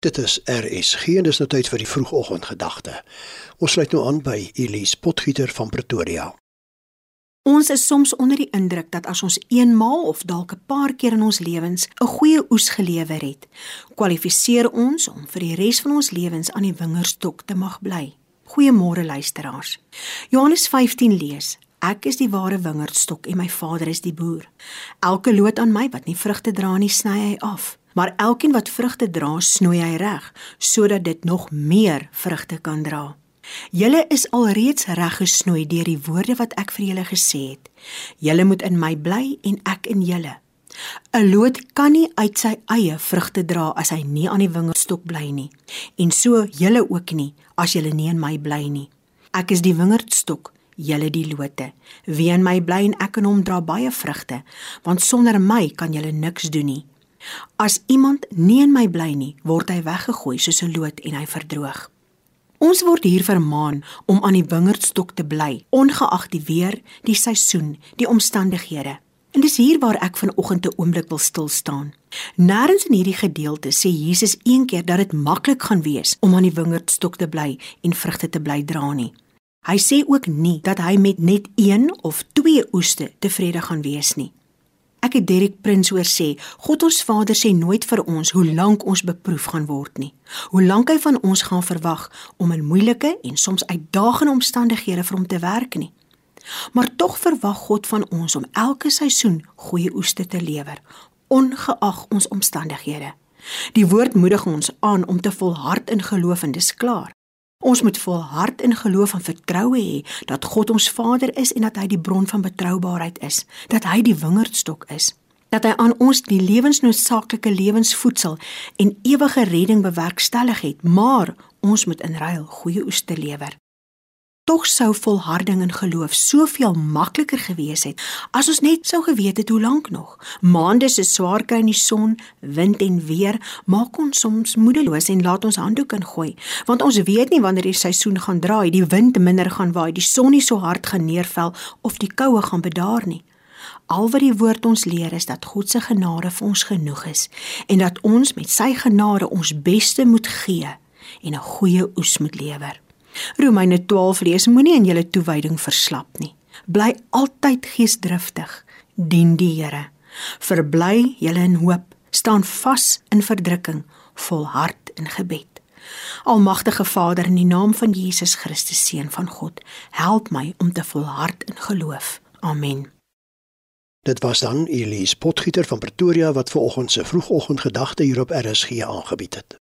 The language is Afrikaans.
Dit is RSG en dis nou tyd vir die vroegoggendgedagte. Ons sluit nou aan by Elise Potgieter van Pretoria. Ons is soms onder die indruk dat as ons eenmaal of dalk 'n paar keer in ons lewens 'n goeie oes gelewer het, kwalifiseer ons om vir die res van ons lewens aan die wingerdstok te mag bly. Goeiemôre luisteraars. Johannes 15 lees: Ek is die ware wingerdstok en my Vader is die boer. Elke loot aan my wat nie vrugte dra nie, sny hy af maar elkeen wat vrugte dra, snoei hy reg sodat dit nog meer vrugte kan dra. Julle is alreeds reg gesnoei deur die woorde wat ek vir julle gesê het. Julle moet in my bly en ek in julle. 'n Loot kan nie uit sy eie vrugte dra as hy nie aan die wingerdstok bly nie. En so julle ook nie as julle nie in my bly nie. Ek is die wingerdstok, julle die lote. Wie in my bly en ek in hom dra baie vrugte, want sonder my kan julle niks doen nie. As iemand nie in my bly nie, word hy weggegooi soos 'n loot en hy verdroog. Ons word hier vermaan om aan die wingerdstok te bly, ongeag die weer, die seisoen, die omstandighede. En dis hier waar ek vanoggend 'n oomblik wil stil staan. Nêrens in hierdie gedeelte sê Jesus eendag dat dit maklik gaan wees om aan die wingerdstok te bly en vrugte te bly dra nie. Hy sê ook nie dat hy met net 1 of 2 oeste tevrede gaan wees nie. Ek het Derek Prins hoor sê, God ons Vader sê nooit vir ons hoe lank ons beproef gaan word nie. Hoe lank hy van ons gaan verwag om in moeilike en soms uitdagende omstandighede vir hom te werk nie. Maar tog verwag God van ons om elke seisoen goeie oeste te lewer, ongeag ons omstandighede. Die woord moedig ons aan om te volhard in geloof en dis klaar. Ons moet volhard in geloof en vertroue hê dat God ons Vader is en dat hy die bron van betroubaarheid is, dat hy die wingerdstok is, dat hy aan ons die lewensnoodsaaklike lewensvoedsel en ewige redding bewerkstellig het, maar ons moet in ruil goeie oes te lewer. Tog sou volharding in geloof soveel makliker gewees het as ons net sou geweet het hoe lank nog. Maande se swaar kry in die son, wind en weer maak ons soms moedeloos en laat ons handdoek ingooi, want ons weet nie wanneer die seisoen gaan draai, die wind minder gaan waai, die son nie so hard gaan neerval of die koue gaan bedaar nie. Al wat die woord ons leer is dat God se genade vir ons genoeg is en dat ons met sy genade ons beste moet gee en 'n goeie oes moet lewer. Romeine 12 lees moenie in julle toewyding verslap nie. Bly altyd geesdriftig, dien die Here. Verbly julle in hoop, staan vas in verdrukking, volhard in gebed. Almagtige Vader in die naam van Jesus Christus seun van God, help my om te volhard in geloof. Amen. Dit was dan Elise Potgieter van Pretoria wat ver oggend se vroegoggendgedagte hier op RSG aangebied het.